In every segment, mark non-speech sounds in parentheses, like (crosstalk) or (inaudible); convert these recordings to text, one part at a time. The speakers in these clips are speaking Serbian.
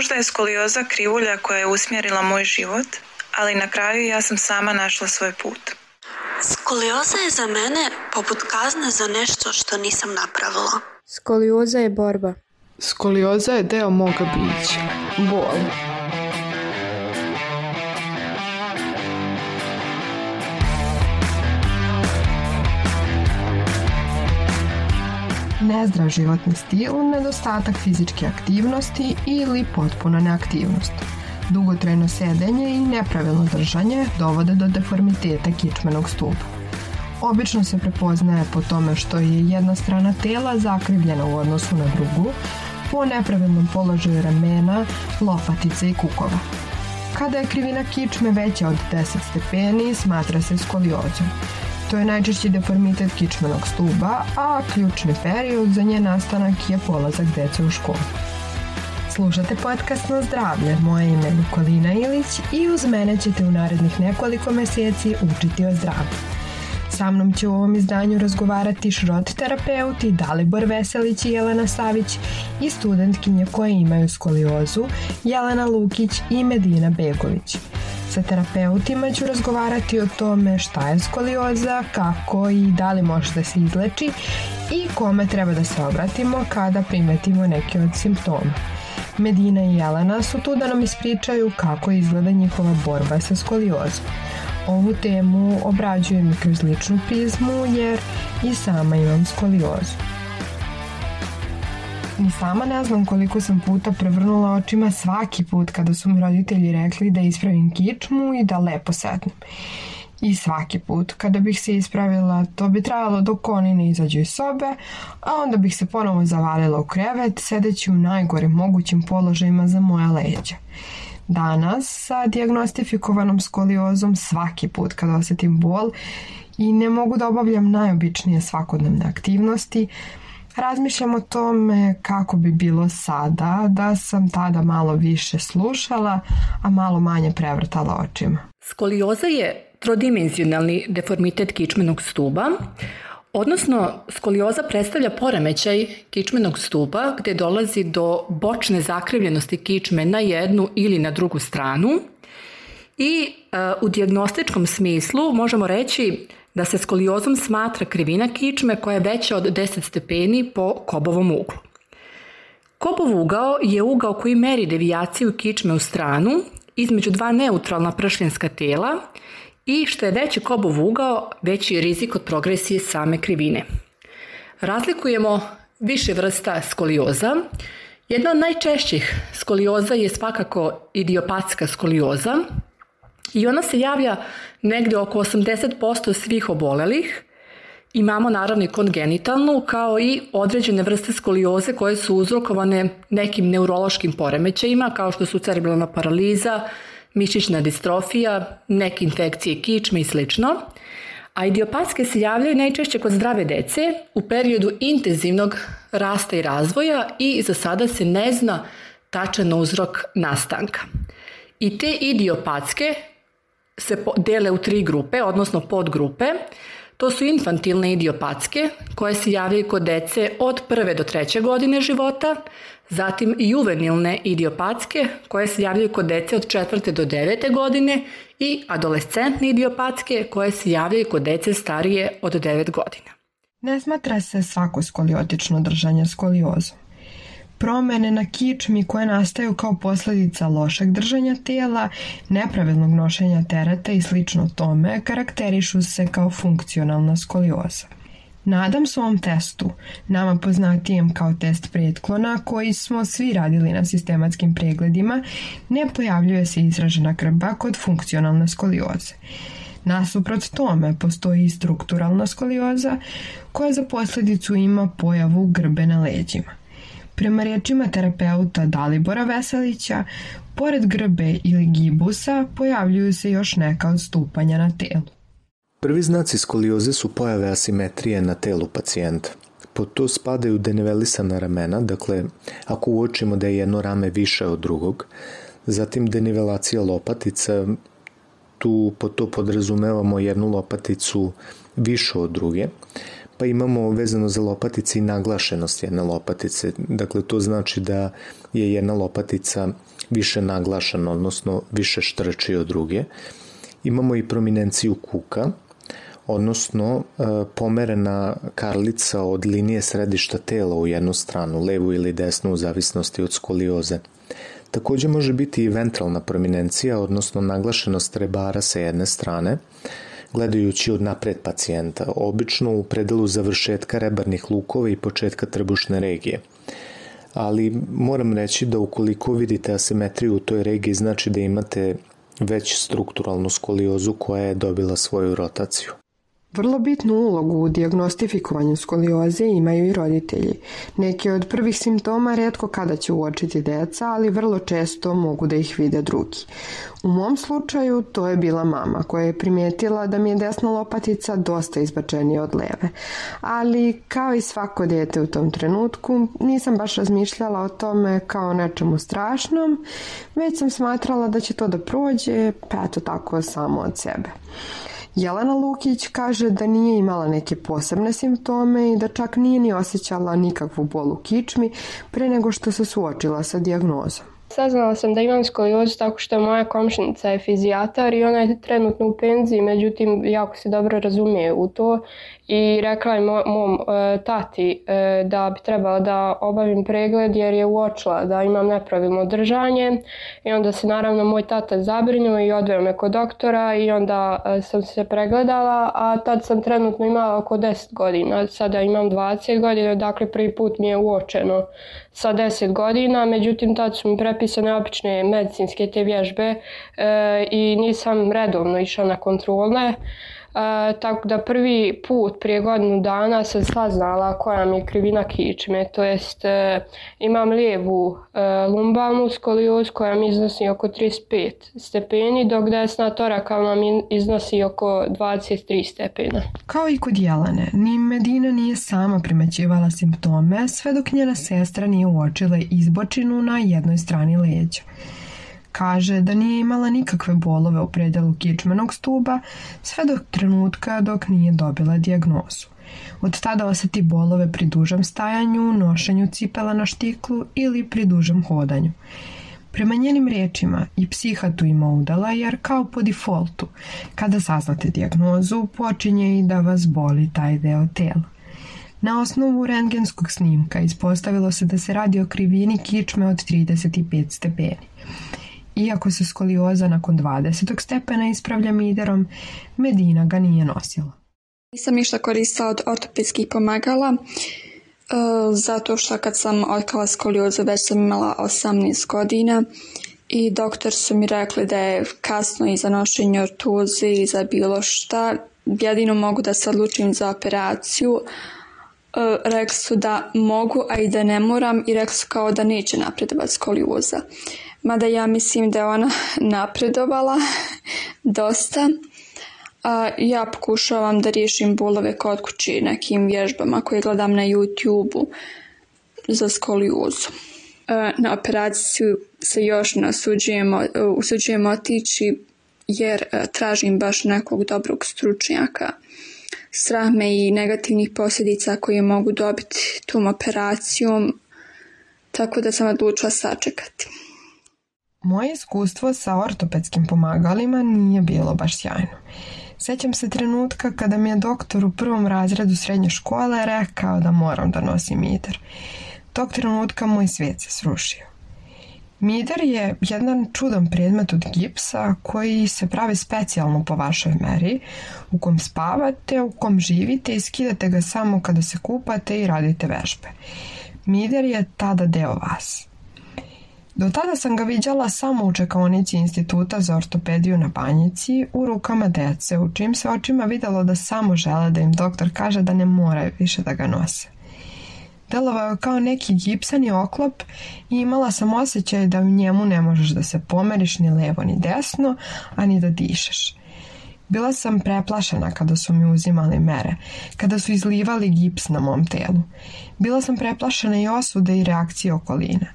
Možda je skolioza krivulja koja je usmjerila moj život, ali na kraju ja sam sama našla svoj put. Skolioza je za mene poput kazne za nešto što nisam napravila. Skolioza je borba. Skolioza je deo moga bića. Bol. nezdrav životni stil, nedostatak fizičke aktivnosti ili potpuna neaktivnost. Dugotrajno sedenje i nepravilno držanje dovode do deformiteta kičmenog stupa. Obično se prepoznaje po tome što je jedna strana tela zakrivljena u odnosu na drugu, po nepravilnom položaju ramena, lopatice i kukova. Kada je krivina kičme veća od 10 stepeni, smatra se skoliozom. To je najčešći deformitet kičmenog stuba, a ključni period za njen nastanak je polazak dece u školu. Slušate podcast na zdravlje. Moje ime je Nikolina Ilić i uz mene ćete u narednih nekoliko meseci učiti o zdravlju. Sa mnom će u ovom izdanju razgovarati šrot terapeuti Dalibor Veselić i Jelena Savić i studentkinje koje imaju skoliozu Jelena Lukić i Medina Begović. Sa terapeutima ću razgovarati o tome šta je skolioza, kako i da li može da se izleči i kome treba da se obratimo kada primetimo neke od simptoma. Medina i Jelena su tu da nam ispričaju kako izgleda njihova borba sa skoliozom. Ovu temu obrađujem i kroz ličnu prizmu jer i sama imam skoliozu. Ni sama ne znam koliko sam puta prevrnula očima svaki put kada su mi roditelji rekli da ispravim kičmu i da lepo sednem. I svaki put kada bih se ispravila, to bi trajalo dok oni ne izađu iz sobe, a onda bih se ponovo zavalila u krevet, sedeći u najgorim mogućim položajima za moja leđa. Danas, sa diagnostifikovanom skoliozom, svaki put kada osetim bol i ne mogu da obavljam najobičnije svakodnevne aktivnosti, Razmišljam o tome kako bi bilo sada da sam tada malo više slušala, a malo manje prevrtala očima. Skolioza je trodimenzionalni deformitet kičmenog stuba, Odnosno, skolioza predstavlja poremećaj kičmenog stuba gde dolazi do bočne zakrivljenosti kičme na jednu ili na drugu stranu, I e, u diagnostičkom smislu možemo reći da se skoliozom smatra krivina kičme koja je veća od 10 stepeni po kobovom uglu. Kobov ugao je ugao koji meri devijaciju kičme u stranu između dva neutralna pršljenska tela i što je veći kobov ugao, veći je rizik od progresije same krivine. Razlikujemo više vrsta skolioza. Jedna od najčešćih skolioza je svakako idiopatska skolioza, I ona se javlja negde oko 80% svih obolelih. Imamo naravno i kongenitalnu kao i određene vrste skolioze koje su uzrokovane nekim neurološkim poremećajima kao što su cerebralna paraliza, mišićna distrofija, neke infekcije kičme i slično. A idiopatske se javljaju najčešće kod zdrave dece u periodu intenzivnog rasta i razvoja i za sada se ne zna tačan uzrok nastanka. I te idiopatske se dele u tri grupe, odnosno podgrupe. To su infantilne idiopatske, koje se javljaju kod dece od prve do treće godine života, zatim juvenilne idiopatske, koje se javljaju kod dece od četvrte do devete godine i adolescentne idiopatske, koje se javljaju kod dece starije od devet godina. Ne smatra se svako skoliotično držanje skoliozom promene na kičmi koje nastaju kao posledica lošeg držanja tela, nepravilnog nošenja tereta i slično tome karakterišu se kao funkcionalna skolioza. Nadam se ovom testu, nama poznatijem kao test pretklona koji smo svi radili na sistematskim pregledima, ne pojavljuje se izražena grba kod funkcionalne skolioze. Nasuprot tome postoji strukturalna skolioza koja za posledicu ima pojavu grbe na leđima. Prema rečima terapeuta Dalibora Veselića, pored grbe ili gibusa pojavljuju se još neka odstupanja na telu. Prvi znaci skolioze su pojave asimetrije na telu pacijenta. Pod to spadaju denivelisana ramena, dakle ako uočimo da je jedno rame više od drugog, zatim denivelacija lopatica, tu po to podrazumevamo jednu lopaticu više od druge, pa imamo vezano za lopatice i naglašenost jedne lopatice. Dakle, to znači da je jedna lopatica više naglašena, odnosno više štrči od druge. Imamo i prominenciju kuka, odnosno e, pomerena karlica od linije središta tela u jednu stranu, levu ili desnu u zavisnosti od skolioze. Takođe može biti i ventralna prominencija, odnosno naglašenost rebara sa jedne strane, gledajući od napred pacijenta, obično u predelu završetka rebarnih lukova i početka trbušne regije. Ali moram reći da ukoliko vidite asimetriju u toj regiji znači da imate već strukturalnu skoliozu koja je dobila svoju rotaciju. Vrlo bitnu ulogu u diagnostifikovanju skolioze imaju i roditelji. Neki od prvih simptoma redko kada će uočiti deca, ali vrlo često mogu da ih vide drugi. U mom slučaju to je bila mama koja je primetila da mi je desna lopatica dosta izbačenija od leve. Ali kao i svako dete u tom trenutku nisam baš razmišljala o tome kao nečemu strašnom, već sam smatrala da će to da prođe, pa eto tako samo od sebe. Jelena Lukić kaže da nije imala neke posebne simptome i da čak nije ni osjećala nikakvu bolu kičmi pre nego što se suočila sa dijagnozom. Saznala sam da imam skoliozu tako što moja komšinica je fizijatar i ona je trenutno u penziji, međutim jako se dobro razumije u to i rekla je mom, mom e, tati e, da bi trebala da obavim pregled jer je uočila da imam nepravilno držanje i onda se naravno moj tata zabrinuo i odveo me kod doktora i onda e, sam se pregledala, a tad sam trenutno imala oko 10 godina, sada imam 20 godina, dakle prvi put mi je uočeno sa 10 godina, međutim tad su mi pre prepisane obične medicinske te vježbe e, i nisam redovno išla na kontrole. E, tako da prvi put prije godinu dana sam saznala koja mi je krivina kičme, to jest e, imam lijevu e, lumbalnu skolioz koja mi iznosi oko 35 stepeni, dok desna torakalna mi iznosi oko 23 stepena. Kao i kod Jelene, ni Medina nije sama primećivala simptome, sve dok njena sestra nije uočila izbočinu na jednoj strani leđa. Kaže da nije imala nikakve bolove u predelu kičmenog stuba sve do trenutka dok nije dobila dijagnozu. Od tada oseti bolove pri dužem stajanju, nošenju cipela na štiklu ili pri dužem hodanju. Prema njenim riječima i psihatu ima udala jer kao po defaultu, kada saznate dijagnozu, počinje i da vas boli taj deo tela. Na osnovu rentgenskog snimka ispostavilo se da se radi o krivini kičme od 35 stepeni. Iako se skolioza nakon 20. stepena ispravlja miderom, Medina ga nije nosila. Nisam ništa koristila od ortopedskih pomagala, e, zato što kad sam otkala skoliozu već sam imala 18 godina i doktor su mi rekli da je kasno i za nošenje ortuze i za bilo šta. Jedino mogu da se odlučim za operaciju. E, rekli su da mogu, a i da ne moram i rekli su kao da neće napredovati skolioza mada ja mislim da je ona (laughs) napredovala (laughs) dosta. A, ja pokušavam da riješim bolove kod kući nekim vježbama koje gledam na YouTube-u za skoliozu. A, e, na operaciju se još nasuđujemo, osuđujemo, usuđujemo otići jer a, e, tražim baš nekog dobrog stručnjaka. Strah me i negativnih posljedica koje mogu dobiti tom operacijom, tako da sam odlučila sačekati. Moje iskustvo sa ortopedskim pomagalima nije bilo baš sjajno. Sećam se trenutka kada mi je doktor u prvom razredu srednje škole rekao da moram da nosim mitar. Tog trenutka moj svijet se srušio. Mider je jedan čudan predmet od gipsa koji se pravi specijalno po vašoj meri, u kom spavate, u kom živite i skidate ga samo kada se kupate i radite vežbe. Mider je tada deo vas. Do tada sam ga viđala samo u čekonici Instituta za ortopediju na Banjici u rukama dece, u čim se očima videlo da samo žele da im doktor kaže da ne mora više da ga nose. Delovao kao neki gipsani oklop i imala sam osjećaj da u njemu ne možeš da se pomeriš ni levo ni desno, a ni da dišeš. Bila sam preplašena kada su mi uzimali mere, kada su izlivali gips na mom telu. Bila sam preplašena i osude i reakcije okoline.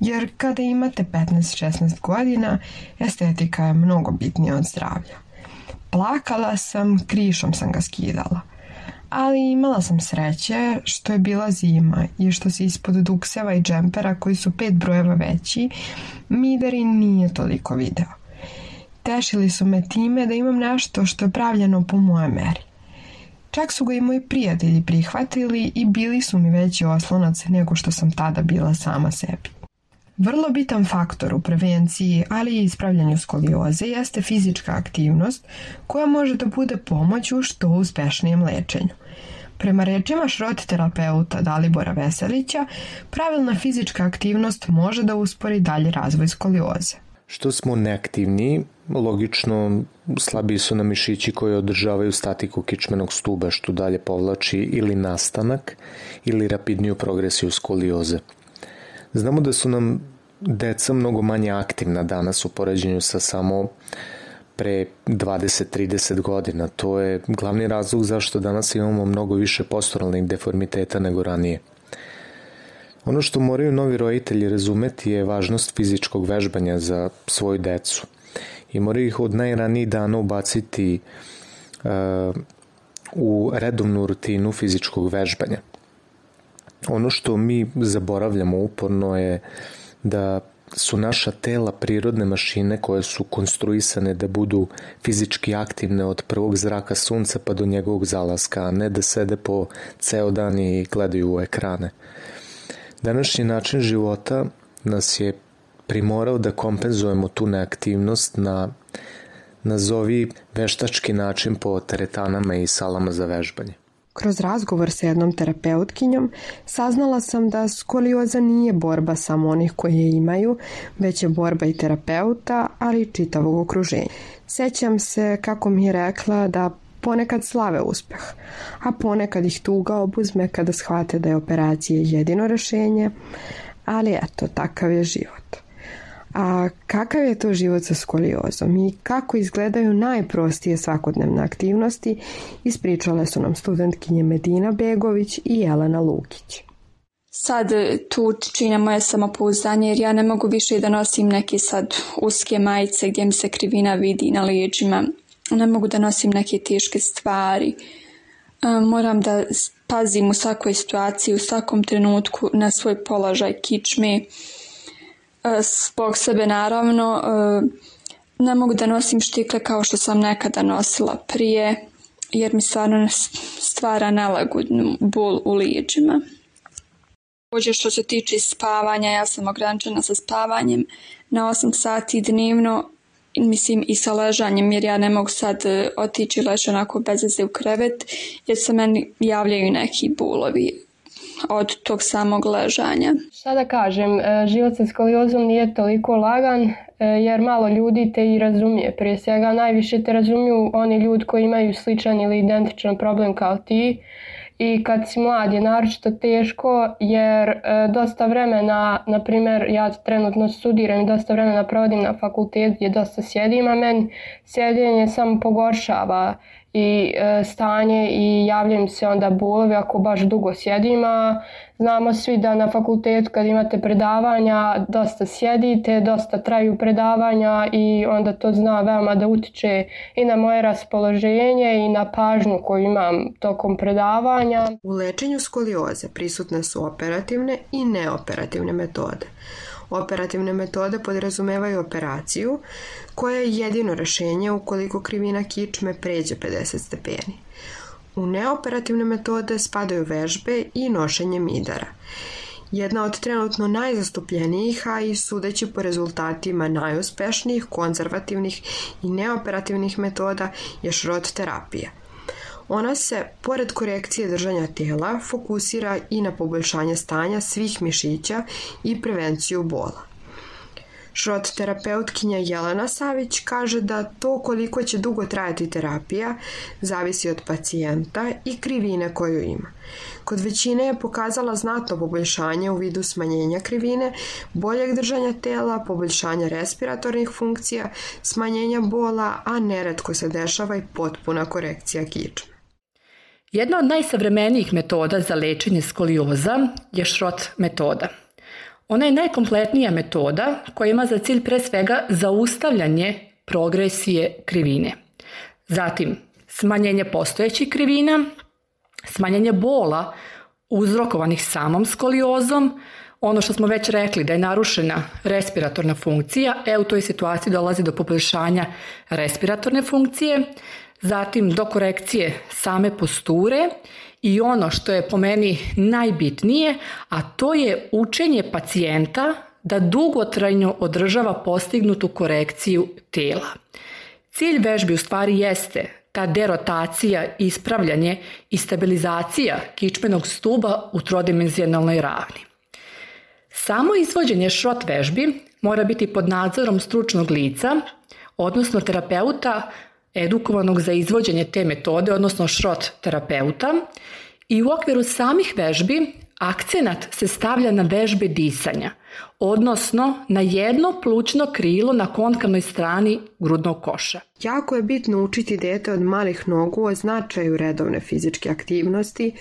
Jer kada imate 15-16 godina, estetika je mnogo bitnija od zdravlja. Plakala sam, krišom sam ga skidala. Ali imala sam sreće što je bila zima i što se ispod dukseva i džempera koji su pet brojeva veći, Midari nije toliko video tešili su me time da imam nešto što je pravljeno po moje meri. Čak su ga i moji prijatelji prihvatili i bili su mi veći oslonac nego što sam tada bila sama sebi. Vrlo bitan faktor u prevenciji, ali i ispravljanju skolioze jeste fizička aktivnost koja može da bude pomoć u što uspešnijem lečenju. Prema rečima šrot terapeuta Dalibora Veselića, pravilna fizička aktivnost može da uspori dalji razvoj skolioze. Što smo neaktivni, logično slabiji su na mišići koji održavaju statiku kičmenog stuba što dalje povlači ili nastanak ili rapidniju progresiju skolioze. Znamo da su nam deca mnogo manje aktivna danas u poređenju sa samo pre 20-30 godina. To je glavni razlog zašto danas imamo mnogo više posturalnih deformiteta nego ranije. Ono što moraju novi roditelji razumeti je važnost fizičkog vežbanja za svoju decu i moraju ih od najranijih dana ubaciti e, u redovnu rutinu fizičkog vežbanja. Ono što mi zaboravljamo uporno je da su naša tela prirodne mašine koje su konstruisane da budu fizički aktivne od prvog zraka sunca pa do njegovog zalaska, a ne da sede po ceo dan i gledaju u ekrane. Uh, Današnji način života nas je primorao da kompenzujemo tu neaktivnost na nazovi veštački način po teretanama i salama za vežbanje. Kroz razgovor sa jednom terapeutkinjom saznala sam da skolioza nije borba samo onih koji je imaju, već je borba i terapeuta, ali i čitavog okruženja. Sećam se kako mi je rekla da ponekad slave uspeh, a ponekad ih tuga obuzme kada shvate da je operacija jedino rešenje, ali eto, takav je život. A kakav je to život sa skoliozom i kako izgledaju najprostije svakodnevne aktivnosti, ispričale su nam studentkinje Medina Begović i Jelena Lukić sad tu čine moje samopouzdanje jer ja ne mogu više da nosim neke sad uske majice gdje mi se krivina vidi na leđima ne mogu da nosim neke teške stvari. Moram da pazim u svakoj situaciji, u svakom trenutku na svoj položaj kičme. spog sebe naravno ne mogu da nosim štikle kao što sam nekada nosila prije jer mi stvarno stvara nelagodnu bol u leđima. Također što se tiče spavanja, ja sam ograničena sa spavanjem na 8 sati dnevno mislim i sa ležanjem jer ja ne mogu sad e, otići leći onako bez veze u krevet jer se meni javljaju neki bulovi od tog samog ležanja. Šta da kažem, e, život sa skoliozom nije toliko lagan e, jer malo ljudi te i razumije. Prije svega najviše te razumiju oni ljudi koji imaju sličan ili identičan problem kao ti i kad si mlad je naročito teško jer e, dosta vremena, na primjer ja trenutno studiram i dosta vremena provodim na fakultetu gdje dosta sjedim, a meni sjedenje samo pogoršava i e, stanje i javljaju se onda bolovi ako baš dugo sjedim, a znamo svi da na fakultetu kad imate predavanja dosta sjedite, dosta traju predavanja i onda to zna veoma da utiče i na moje raspoloženje i na pažnju koju imam tokom predavanja. U lečenju skolioze prisutne su operativne i neoperativne metode. Operativne metode podrazumevaju operaciju, koja je jedino rešenje ukoliko krivina kičme pređe 50 stepeni. U neoperativne metode spadaju vežbe i nošenje midara. Jedna od trenutno najzastupljenijih, a i sudeći po rezultatima najuspešnijih, konzervativnih i neoperativnih metoda je šrot terapija – Ona se, pored korekcije držanja tela, fokusira i na poboljšanje stanja svih mišića i prevenciju bola. Šrot terapeutkinja Jelena Savić kaže da to koliko će dugo trajati terapija zavisi od pacijenta i krivine koju ima. Kod većine je pokazala znatno poboljšanje u vidu smanjenja krivine, boljeg držanja tela, poboljšanja respiratornih funkcija, smanjenja bola, a neretko se dešava i potpuna korekcija kičme. Jedna od najsavremenijih metoda za lečenje skolioza je šrot metoda. Ona je najkompletnija metoda koja ima za cilj pre svega zaustavljanje progresije krivine. Zatim, smanjenje postojećih krivina, smanjenje bola uzrokovanih samom skoliozom, ono što smo već rekli da je narušena respiratorna funkcija, e u toj situaciji dolazi do poboljšanja respiratorne funkcije, zatim do korekcije same posture i ono što je po meni najbitnije, a to je učenje pacijenta da dugotrajno održava postignutu korekciju tela. Cilj vežbi u stvari jeste ta derotacija, ispravljanje i stabilizacija kičmenog stuba u trodimenzionalnoj ravni. Samo izvođenje šrot vežbi mora biti pod nadzorom stručnog lica, odnosno terapeuta edukovanog za izvođenje te metode, odnosno šrot terapeuta, i u okviru samih vežbi akcenat se stavlja na vežbe disanja, odnosno na jedno plućno krilo na konkavnoj strani grudnog koša. Jako je bitno učiti dete od malih nogu o značaju redovne fizičke aktivnosti,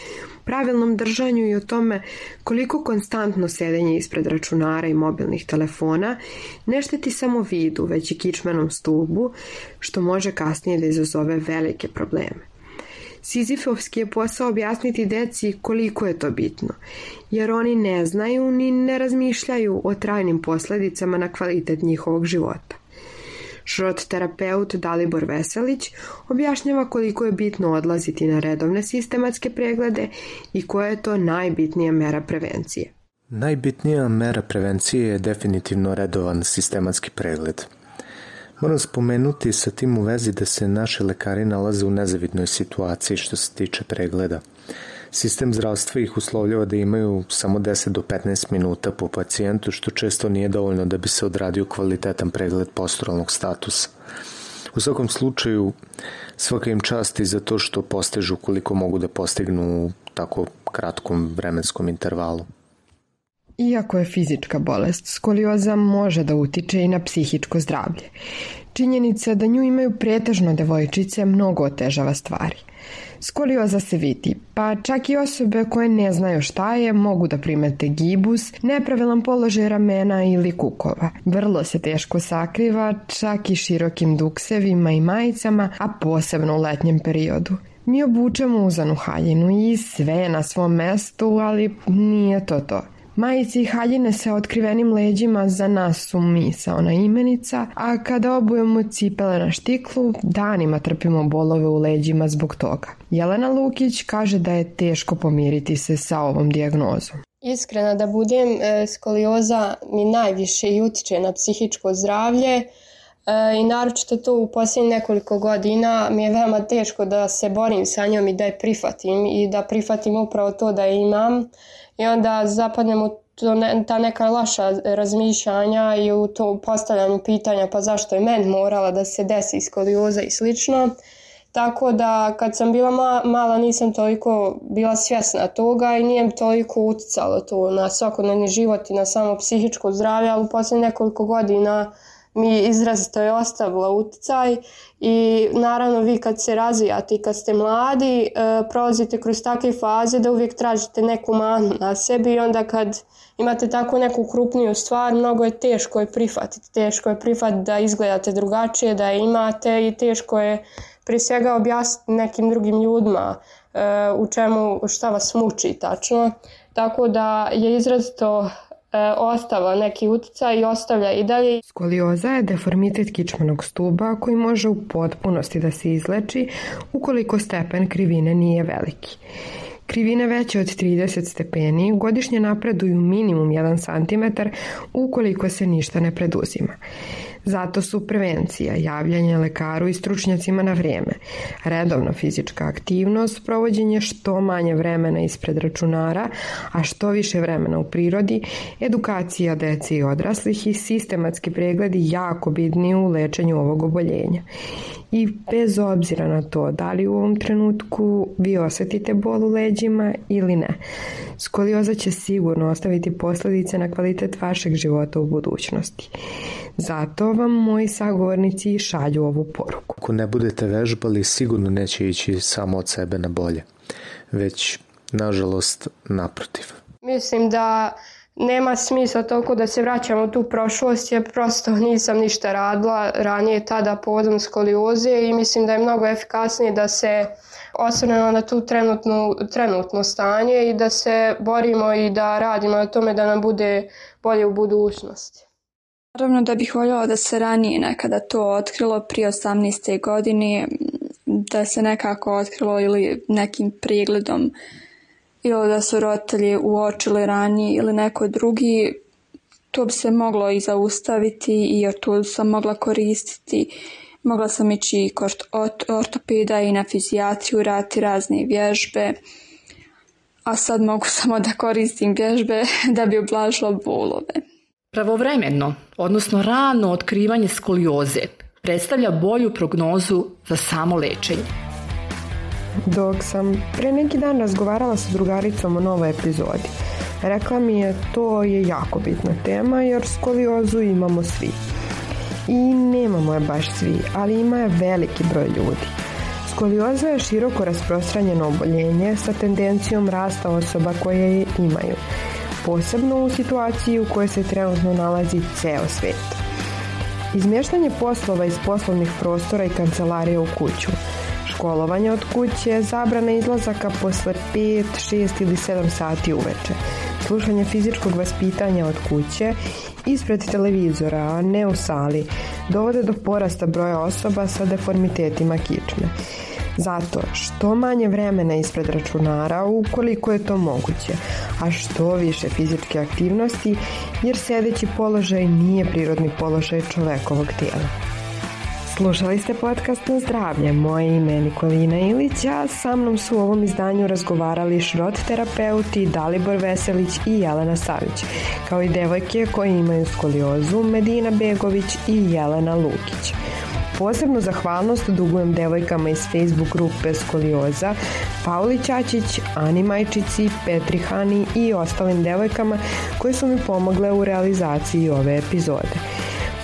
pravilnom držanju i o tome koliko konstantno sedenje ispred računara i mobilnih telefona ne šteti samo vidu, već i kičmenom stubu, što može kasnije da izazove velike probleme. Sizifovski je posao objasniti deci koliko je to bitno, jer oni ne znaju ni ne razmišljaju o trajnim posledicama na kvalitet njihovog života. Šrot terapeut Dalibor Veselić objašnjava koliko je bitno odlaziti na redovne sistematske preglede i koja je to najbitnija mera prevencije. Najbitnija mera prevencije je definitivno redovan sistematski pregled. Moram spomenuti sa tim u vezi da se naši lekari nalaze u nezavidnoj situaciji što se tiče pregleda – Sistem zdravstva ih uslovljava da imaju samo 10 do 15 minuta po pacijentu, što često nije dovoljno da bi se odradio kvalitetan pregled posturalnog statusa. U svakom slučaju, svaka im čast i za to što postežu koliko mogu da postignu u tako kratkom vremenskom intervalu. Iako je fizička bolest, skolioza može da utiče i na psihičko zdravlje. Činjenica da nju imaju pretežno devojčice mnogo otežava stvari – Skolioza se vidi, pa čak i osobe koje ne znaju šta je mogu da primete gibus, nepravilan položaj ramena ili kukova. Vrlo se teško sakriva čak i širokim duksevima i majicama, a posebno u letnjem periodu. Mi obučemo uzanu haljinu i sve je na svom mestu, ali nije to to. Majice i haljine sa otkrivenim leđima za nas su ona imenica, a kada obujemo cipele na štiklu, danima trpimo bolove u leđima zbog toga. Jelena Lukić kaže da je teško pomiriti se sa ovom dijagnozom. Iskrena da budem, e, skolioza mi najviše i utiče na psihičko zdravlje, e, i naročito to u posljednjih nekoliko godina mi je veoma teško da se borim sa njom i da je prihvatim i da prihvatim upravo to da je imam i onda u to ne, ta neka loša razmišljanja i u to postavljanju pitanja pa zašto je men morala da se desi skolioza i slično. Tako da kad sam bila ma, mala nisam toliko bila svjesna toga i nije toliko uticalo to na svakodnevni život i na samo psihičko zdravlje, ali u posljednje nekoliko godina mi izrazito je ostavila uticaj i naravno vi kad se razvijate i kad ste mladi e, prolazite kroz takve faze da uvijek tražite neku manu na sebi i onda kad imate tako neku krupniju stvar mnogo je teško je prihvatiti, teško je prihvatiti da izgledate drugačije, da je imate i teško je prije svega objasniti nekim drugim ljudima e, u čemu, šta vas muči tačno. Tako da je izrazito E, ostava neki uticaj i ostavlja i dalje. Skolioza je deformitet kičmanog stuba koji može u potpunosti da se izleči ukoliko stepen krivine nije veliki. Krivine veće od 30 stepeni godišnje napreduju minimum 1 cm ukoliko se ništa ne preduzima. Zato su prevencija, javljanje lekaru i stručnjacima na vrijeme, redovna fizička aktivnost, provođenje što manje vremena ispred računara, a što više vremena u prirodi, edukacija dece i odraslih i sistematski pregledi jako bitni u lečenju ovog oboljenja. I bez obzira na to da li u ovom trenutku vi osetite bol u leđima ili ne, skolioza će sigurno ostaviti posledice na kvalitet vašeg života u budućnosti. Zato vam moji sagovornici šalju ovu poruku. Ako ne budete vežbali, sigurno neće ići samo od sebe na bolje, već, nažalost, naprotiv. Mislim da nema smisla toliko da se vraćamo tu prošlost jer prosto nisam ništa radila ranije tada povodom skolioze i mislim da je mnogo efikasnije da se osvrnemo na tu trenutnu, trenutno stanje i da se borimo i da radimo na tome da nam bude bolje u budućnosti. Naravno da bih voljela da se ranije nekada to otkrilo prije 18. godine, da se nekako otkrilo ili nekim pregledom ili da su roditelji uočili ranije ili neko drugi, to bi se moglo i zaustaviti i ja tu sam mogla koristiti. Mogla sam ići kod ortopeda i na fizijatriju raditi razne vježbe, a sad mogu (laughs) samo da koristim vježbe da bi oblažila bolove. Pravovremeno, odnosno rano otkrivanje skolioze predstavlja bolju prognozu za samo lečenje. Dok sam pre neki dan razgovarala sa drugaricom o novoj epizodi, rekla mi je to je jako bitna tema jer skoliozu imamo svi. I nemamo je baš svi, ali ima je veliki broj ljudi. Skolioza je široko rasprostranjeno oboljenje sa tendencijom rasta osoba koje je imaju posebno u situaciji u kojoj se trenutno nalazi ceo svet. Izmještanje poslova iz poslovnih prostora i kancelarija u kuću, školovanje od kuće, zabrana izlazaka posle 5, 6 ili 7 sati uveče, slušanje fizičkog vaspitanja od kuće, ispred televizora, a ne u sali, dovode do porasta broja osoba sa deformitetima kičme. Zato što manje vremena ispred računara ukoliko je to moguće, a što više fizičke aktivnosti jer sedeći položaj nije prirodni položaj čovekovog tijela. Slušali ste podcast na zdravlje. Moje ime je Nikolina Ilić, a sa mnom su u ovom izdanju razgovarali šrot terapeuti Dalibor Veselić i Jelena Savić, kao i devojke koje imaju skoliozu Medina Begović i Jelena Lukić. Posebnu zahvalnost dugujem devojkama iz Facebook grupe Skolioza, Pauli Ćačić, Ani Majčici, Petri Hani i ostalim devojkama koje su mi pomogle u realizaciji ove epizode.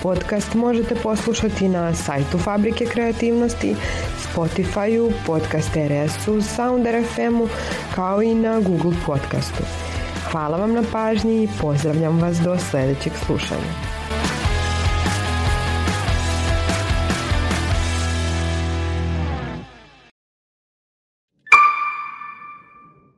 Podcast možete poslušati na sajtu Fabrike kreativnosti, Spotify-u, Podcast RS-u, Sounder FM-u, kao i na Google podcastu. Hvala vam na pažnji i pozdravljam vas do sledećeg slušanja.